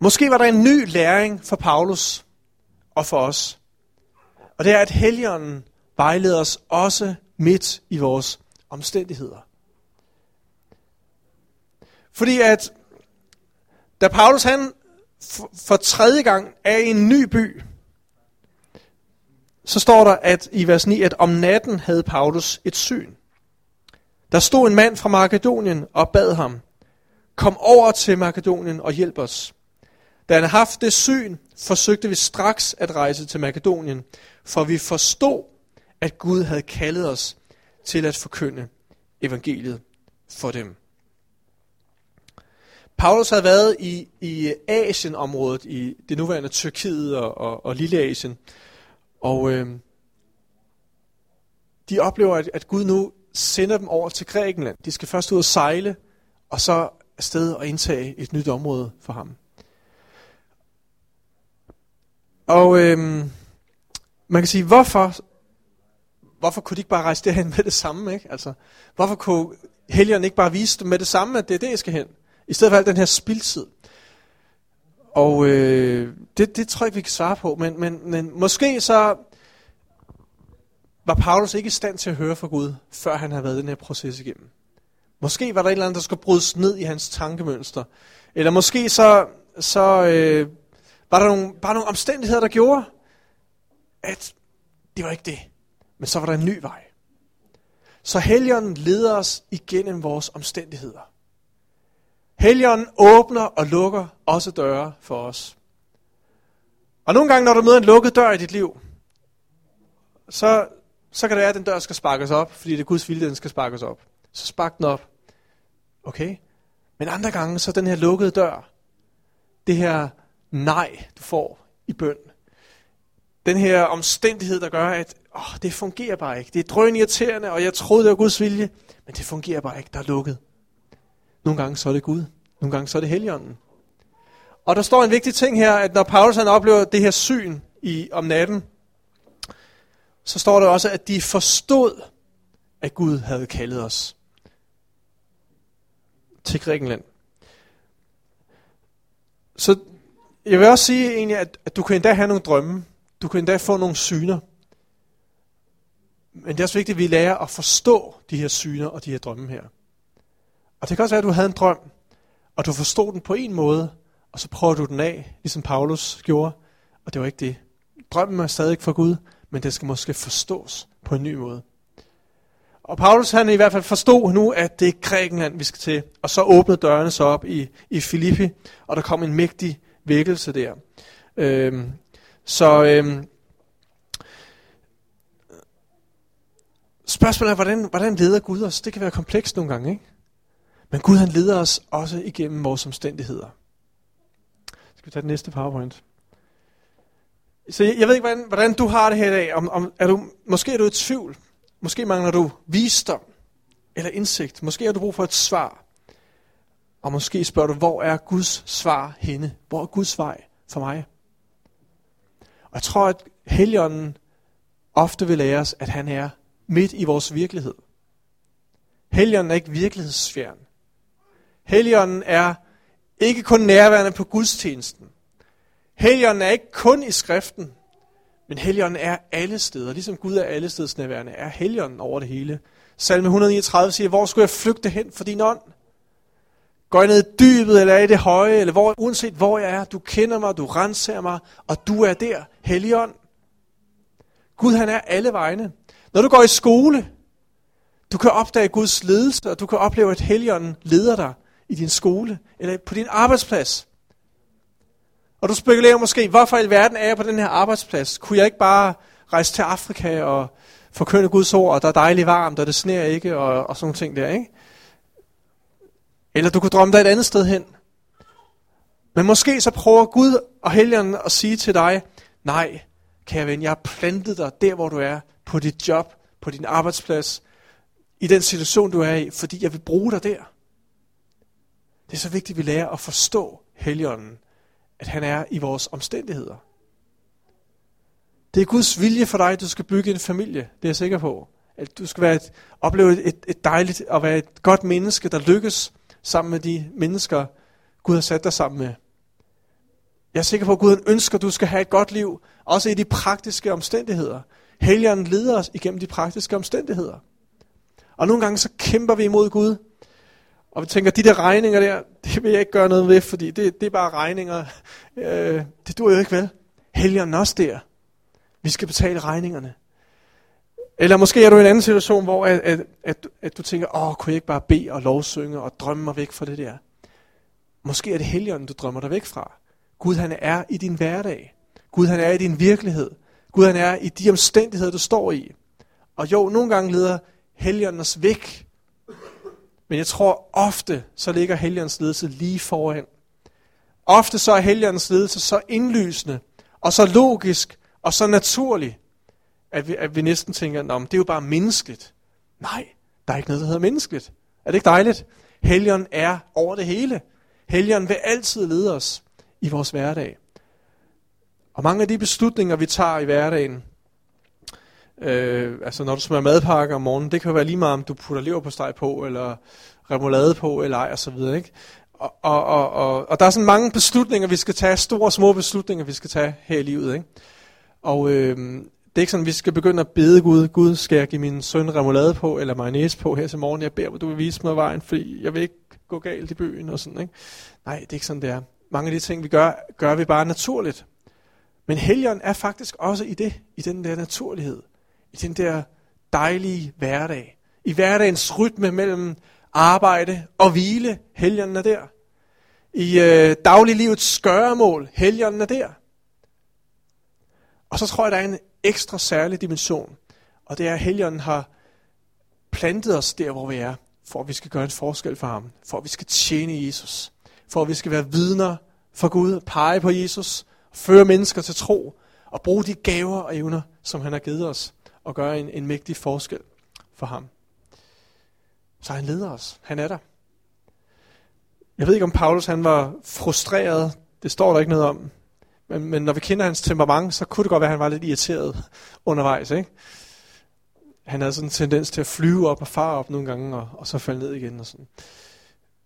Måske var der en ny læring for Paulus og for os. Og det er, at Helligånden vejleder os også midt i vores omstændigheder. Fordi at, da Paulus han for tredje gang er i en ny by, så står der at i vers 9, at om natten havde Paulus et syn. Der stod en mand fra Makedonien og bad ham, kom over til Makedonien og hjælp os. Da han havde haft det syn, forsøgte vi straks at rejse til Makedonien, for vi forstod, at Gud havde kaldet os til at forkynde evangeliet for dem. Paulus havde været i, i Asien-området, i det nuværende Tyrkiet og, og, og Lille Asien. Og øh, de oplever, at, at Gud nu sender dem over til Grækenland. De skal først ud og sejle, og så afsted og indtage et nyt område for ham. Og øh, man kan sige, hvorfor, hvorfor kunne de ikke bare rejse derhen med det samme? Ikke? Altså, hvorfor kunne helgerne ikke bare vise dem med det samme, at det er det, jeg skal hen? I stedet for al den her spildtid. Og øh, det, det tror jeg vi kan svare på. Men, men, men måske så var Paulus ikke i stand til at høre fra Gud, før han havde været den her proces igennem. Måske var der et eller andet, der skulle brydes ned i hans tankemønster. Eller måske så, så øh, var der nogle, bare nogle omstændigheder, der gjorde, at det var ikke det. Men så var der en ny vej. Så Helligånden leder os igennem vores omstændigheder. Helligånden åbner og lukker også døre for os. Og nogle gange, når du møder en lukket dør i dit liv, så, så kan det være, at den dør skal sparkes op, fordi det er Guds vilje, den skal sparkes op. Så spark den op. Okay? Men andre gange, så den her lukkede dør, det her nej, du får i bøn, den her omstændighed, der gør, at åh, det fungerer bare ikke. Det er drøn irriterende, og jeg troede, det var Guds vilje, men det fungerer bare ikke. Der er lukket. Nogle gange så er det Gud. Nogle gange så er det Helligånden. Og der står en vigtig ting her, at når Paulus han oplever det her syn i, om natten, så står der også, at de forstod, at Gud havde kaldet os til Grækenland. Så jeg vil også sige egentlig, at, at du kan endda have nogle drømme. Du kan endda få nogle syner. Men det er også vigtigt, at vi lærer at forstå de her syner og de her drømme her. Og det kan også være, at du havde en drøm, og du forstod den på en måde, og så prøver du den af, ligesom Paulus gjorde, og det var ikke det. Drømmen er stadig fra Gud, men det skal måske forstås på en ny måde. Og Paulus han i hvert fald forstod nu, at det er Grækenland, vi skal til. Og så åbnede dørene så op i, i Filippi, og der kom en mægtig vækkelse der. Øhm, så øhm, spørgsmålet er, hvordan, hvordan leder Gud os? Det kan være komplekst nogle gange, ikke? Men Gud han leder os også igennem vores omstændigheder. Skal vi tage den næste powerpoint? Så jeg, jeg ved ikke, hvordan, hvordan du har det her i dag. Om, om, er du, måske er du i tvivl. Måske mangler du visdom eller indsigt. Måske har du brug for et svar. Og måske spørger du, hvor er Guds svar henne? Hvor er Guds vej for mig? Og jeg tror, at Helligånden ofte vil lære os, at han er midt i vores virkelighed. Helligånden er ikke virkelighedsfjern. Helligånden er ikke kun nærværende på gudstjenesten. Helligånden er ikke kun i skriften, men Helligånden er alle steder. Ligesom Gud er alle steds nærværende, er Helligånden over det hele. Salme 139 siger, hvor skulle jeg flygte hen for din ånd? Går jeg ned i dybet, eller er i det høje, eller hvor, uanset hvor jeg er, du kender mig, du renser mig, og du er der, Helligånd. Gud han er alle vegne. Når du går i skole, du kan opdage Guds ledelse, og du kan opleve, at Helligånden leder dig i din skole, eller på din arbejdsplads. Og du spekulerer måske, hvorfor i alverden er jeg på den her arbejdsplads? Kunne jeg ikke bare rejse til Afrika og forkynde Guds ord, og der er dejligt varmt, og det sner ikke, og, og sådan nogle ting der, ikke? Eller du kunne drømme dig et andet sted hen. Men måske så prøver Gud og Helligånden at sige til dig, nej, kære ven, jeg har plantet dig der, hvor du er, på dit job, på din arbejdsplads, i den situation, du er i, fordi jeg vil bruge dig der. Det er så vigtigt, at vi lærer at forstå Helligånden, at han er i vores omstændigheder. Det er Guds vilje for dig, at du skal bygge en familie, det er jeg sikker på. At du skal være et, opleve et, et dejligt og være et godt menneske, der lykkes sammen med de mennesker, Gud har sat dig sammen med. Jeg er sikker på, at Gud ønsker, at du skal have et godt liv, også i de praktiske omstændigheder. Helligånden leder os igennem de praktiske omstændigheder. Og nogle gange så kæmper vi imod Gud. Og vi tænker, de der regninger der, det vil jeg ikke gøre noget ved, fordi det, det er bare regninger. Øh, det dur jo ikke vel. Helligånden også der. Vi skal betale regningerne. Eller måske er du i en anden situation, hvor at, at, at, at du tænker, åh, kunne jeg ikke bare bede og lovsynge og drømme mig væk fra det der? Måske er det Helligånden, du drømmer dig væk fra. Gud han er i din hverdag. Gud han er i din virkelighed. Gud han er i de omstændigheder, du står i. Og jo, nogle gange leder Helligånden os væk. Men jeg tror ofte, så ligger Helligåndens ledelse lige foran. Ofte så er Helligåndens ledelse så indlysende, og så logisk, og så naturlig, at vi, at vi næsten tænker, at det er jo bare menneskeligt. Nej, der er ikke noget, der hedder menneskeligt. Er det ikke dejligt? Helligånden er over det hele. Helligånden vil altid lede os i vores hverdag. Og mange af de beslutninger, vi tager i hverdagen, øh, altså når du smører madpakker om morgenen, det kan jo være lige meget, om du putter lever på steg på, eller remoulade på, eller ej, og så videre. Ikke? Og, og, og, og, og der er sådan mange beslutninger, vi skal tage, store og små beslutninger, vi skal tage her i livet. Ikke? Og øh, det er ikke sådan, at vi skal begynde at bede Gud, Gud skal jeg give min søn remoulade på, eller mayonnaise på her til morgen, jeg beder, du vil vise mig vejen, fordi jeg vil ikke gå galt i byen og sådan. Ikke? Nej, det er ikke sådan, det er. Mange af de ting, vi gør, gør vi bare naturligt. Men helgen er faktisk også i det, i den der naturlighed, i den der dejlige hverdag. I hverdagens rytme mellem arbejde og hvile, helgen er der. I øh, dagliglivets skørmål. helgen er der. Og så tror jeg, der er en ekstra særlig dimension, og det er, at helgen har plantet os der, hvor vi er, for at vi skal gøre en forskel for ham, for at vi skal tjene Jesus, for at vi skal være vidner for Gud, pege på Jesus, føre mennesker til tro, og bruge de gaver og evner, som han har givet os, og gøre en, en mægtig forskel for ham. Så han leder os. Han er der. Jeg ved ikke, om Paulus han var frustreret. Det står der ikke noget om. Men, men når vi kender hans temperament, så kunne det godt være, at han var lidt irriteret [laughs] undervejs. Ikke? Han havde sådan en tendens til at flyve op og fare op nogle gange, og, og så falde ned igen. Og sådan.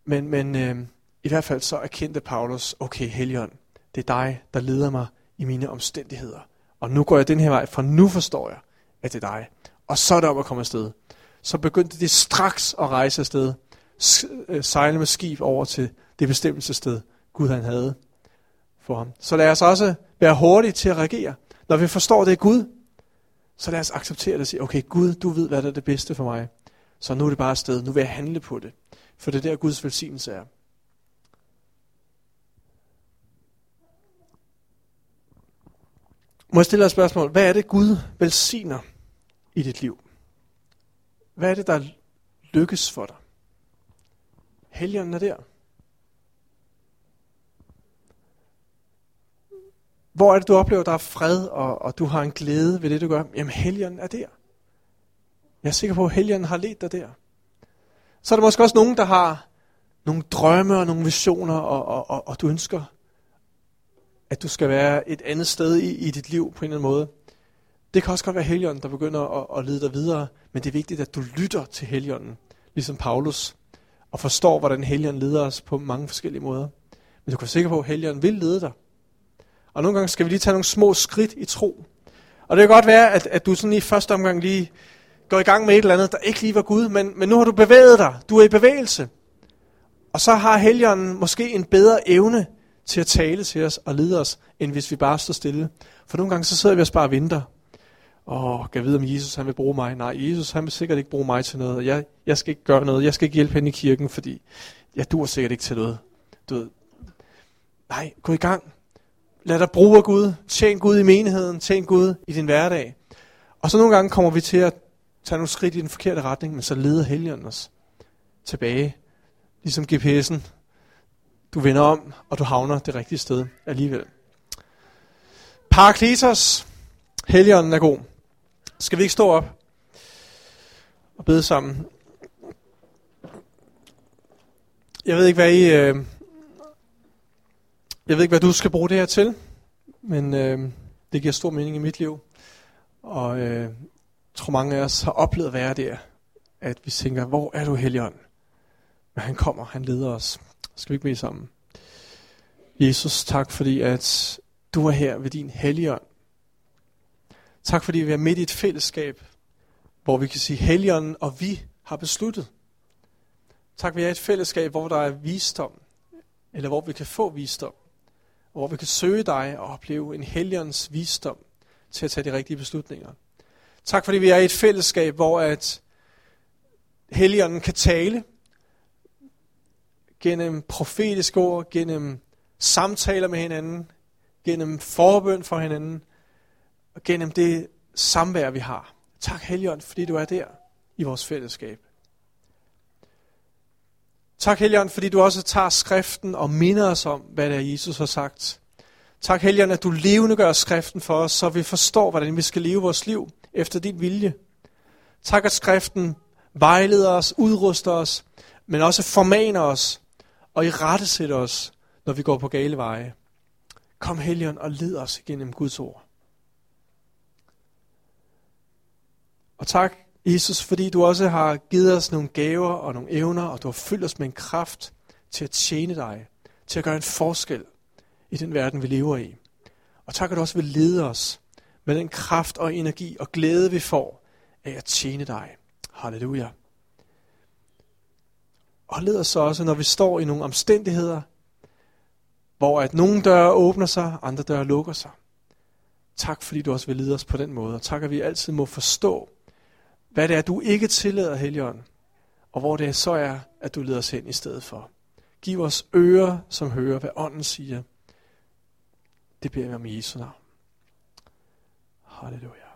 Men, men øh, i hvert fald så erkendte Paulus, okay, Helion, det er dig, der leder mig i mine omstændigheder. Og nu går jeg den her vej, for nu forstår jeg, at det er dig. Og så er det om at komme afsted. Så begyndte de straks at rejse afsted, øh, sejle med skib over til det bestemmelsessted, Gud han havde for ham. Så lad os også være hurtige til at reagere. Når vi forstår, det er Gud, så lad os acceptere det og sige, okay Gud, du ved, hvad der er det bedste for mig. Så nu er det bare sted. Nu vil jeg handle på det. For det er der Guds velsignelse er. Må jeg stille dig et spørgsmål? Hvad er det, Gud velsigner i dit liv? Hvad er det, der lykkes for dig? Helgen er der. Hvor er det, du oplever, der er fred, og, og du har en glæde ved det, du gør? Jamen, helgen er der. Jeg er sikker på, at helgen har ledt dig der. Så er der måske også nogen, der har nogle drømme og nogle visioner, og, og, og, og du ønsker, at du skal være et andet sted i, i dit liv på en eller anden måde. Det kan også godt være Helligånden, der begynder at, at lede dig videre, men det er vigtigt, at du lytter til Helligånden, ligesom Paulus, og forstår, hvordan Helligånden leder os på mange forskellige måder. Men du kan være sikker på, at Helligånden vil lede dig. Og nogle gange skal vi lige tage nogle små skridt i tro. Og det kan godt være, at, at du sådan i første omgang lige går i gang med et eller andet, der ikke lige var Gud, men, men nu har du bevæget dig. Du er i bevægelse. Og så har Helligånden måske en bedre evne til at tale til os og lede os, end hvis vi bare står stille. For nogle gange så sidder vi og bare og venter. Åh, kan jeg vide, om Jesus han vil bruge mig? Nej, Jesus han vil sikkert ikke bruge mig til noget. Jeg, jeg skal ikke gøre noget. Jeg skal ikke hjælpe hende i kirken, fordi jeg dur sikkert ikke til noget. Du ved. Nej, gå i gang. Lad dig bruge Gud. Tjen Gud i menigheden. Tjen Gud i din hverdag. Og så nogle gange kommer vi til at tage nogle skridt i den forkerte retning, men så leder Helligånden os tilbage. Ligesom GPS'en. Du vender om, og du havner det rigtige sted alligevel. Parakletos. Helligånden er god. Skal vi ikke stå op og bede sammen? Jeg ved ikke, hvad I... Øh, jeg ved ikke, hvad du skal bruge det her til, men øh, det giver stor mening i mit liv. Og øh, jeg tror, mange af os har oplevet at være der, at vi tænker, hvor er du, Helligånd? Men han kommer, han leder os. Skal vi ikke bede sammen? Jesus, tak fordi, at du er her ved din Helligånd. Tak fordi vi er midt i et fællesskab, hvor vi kan sige, Helligånden og vi har besluttet. Tak, vi er et fællesskab, hvor der er visdom, eller hvor vi kan få visdom, og hvor vi kan søge dig og opleve en Helligåndens visdom til at tage de rigtige beslutninger. Tak, fordi vi er i et fællesskab, hvor at Helligånden kan tale gennem profetiske ord, gennem samtaler med hinanden, gennem forbøn for hinanden, og gennem det samvær, vi har. Tak, Helligånd, fordi du er der i vores fællesskab. Tak, Helligånd, fordi du også tager skriften og minder os om, hvad det er, Jesus har sagt. Tak, Helligånd, at du levende gør skriften for os, så vi forstår, hvordan vi skal leve vores liv efter din vilje. Tak, at skriften vejleder os, udruster os, men også formaner os og i rette sætte os, når vi går på gale veje. Kom, Helligånd, og led os igennem Guds ord. Og tak, Jesus, fordi du også har givet os nogle gaver og nogle evner, og du har fyldt os med en kraft til at tjene dig, til at gøre en forskel i den verden, vi lever i. Og tak, at du også vil lede os med den kraft og energi og glæde, vi får af at tjene dig. Halleluja. Og led os så også, når vi står i nogle omstændigheder, hvor at nogle døre åbner sig, andre døre lukker sig. Tak, fordi du også vil lede os på den måde. Og tak, at vi altid må forstå, hvad det er, du ikke tillader, Helligånd, og hvor det så er, at du leder os hen i stedet for. Giv os ører, som hører, hvad ånden siger. Det beder vi om i Jesu navn. Halleluja.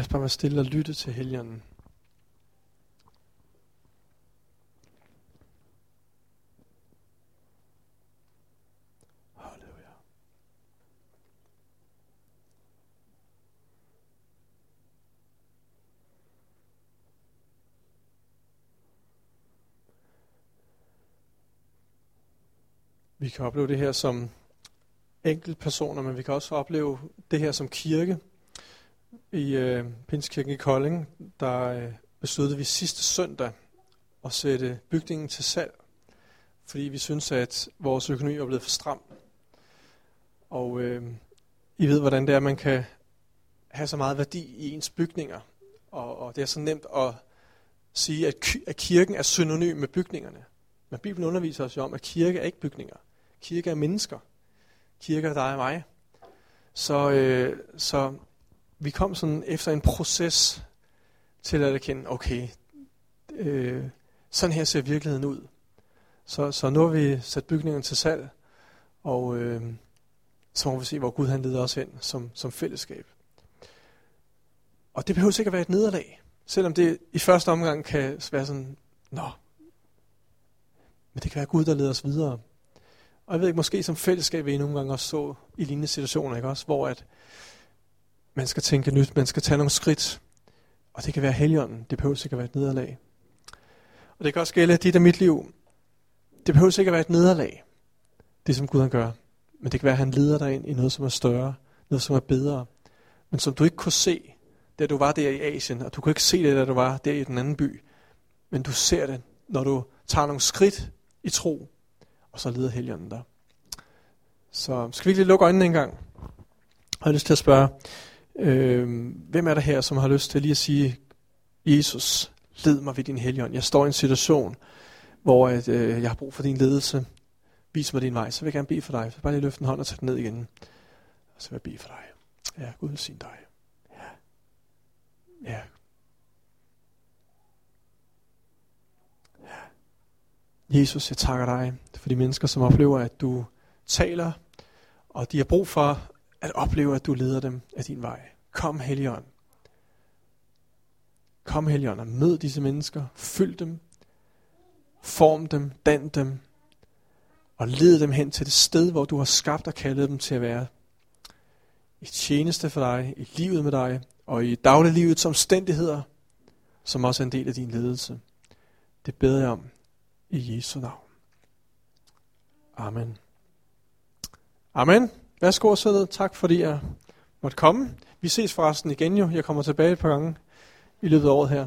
Lad os bare være stille og lytte til Helligånden. Vi kan opleve det her som enkeltpersoner, men vi kan også opleve det her som kirke. I øh, Pinskirken i Kolding, der øh, besluttede vi sidste søndag at sætte bygningen til salg, fordi vi synes, at vores økonomi er blevet for stram. Og øh, I ved, hvordan det er, at man kan have så meget værdi i ens bygninger. Og, og det er så nemt at sige, at, at kirken er synonym med bygningerne. Men Bibelen underviser os jo om, at kirke er ikke bygninger. Kirke er mennesker. Kirke er dig og mig. Så, øh, så vi kom sådan efter en proces til at erkende, okay, øh, sådan her ser virkeligheden ud. Så, så nu har vi sat bygningen til salg, og øh, så må vi se, hvor Gud han leder os hen som, som fællesskab. Og det behøver sikkert være et nederlag, selvom det i første omgang kan være sådan, nå, men det kan være Gud, der leder os videre. Og jeg ved ikke, måske som fællesskab vil I nogle gange også så i lignende situationer, ikke også? Hvor at man skal tænke nyt, man skal tage nogle skridt. Og det kan være helgen, det behøver at være et nederlag. Og det kan også gælde dit og mit liv. Det behøver at være et nederlag, det som Gud han gør. Men det kan være, at han leder dig ind i noget, som er større, noget, som er bedre, men som du ikke kunne se, da du var der i Asien, og du kunne ikke se det, da du var der i den anden by. Men du ser det, når du tager nogle skridt i tro, og så leder Helligånden dig. Så skal vi lige lukke øjnene en gang? Jeg har lyst til at spørge, øh, hvem er der her, som har lyst til lige at sige, Jesus, led mig ved din helligånd. Jeg står i en situation, hvor at, øh, jeg har brug for din ledelse. Vis mig din vej. Så vil jeg gerne bede for dig. Så bare lige løfte en hånd og tage den ned igen. Og så vil jeg bede for dig. Ja, Gud vil dig. Ja. Ja. ja. Jesus, jeg takker dig for de mennesker, som oplever, at du taler, og de har brug for at opleve, at du leder dem af din vej. Kom, Helligånd. Kom, Helligånd, og mød disse mennesker. Fyld dem. Form dem. Dan dem. Og led dem hen til det sted, hvor du har skabt og kaldet dem til at være. I tjeneste for dig, i livet med dig, og i dagliglivets omstændigheder, som også er en del af din ledelse. Det beder jeg om i Jesu navn. Amen. Amen. Værsgo og sidde. Tak fordi jeg måtte komme. Vi ses forresten igen jo. Jeg kommer tilbage et par gange i løbet af året her.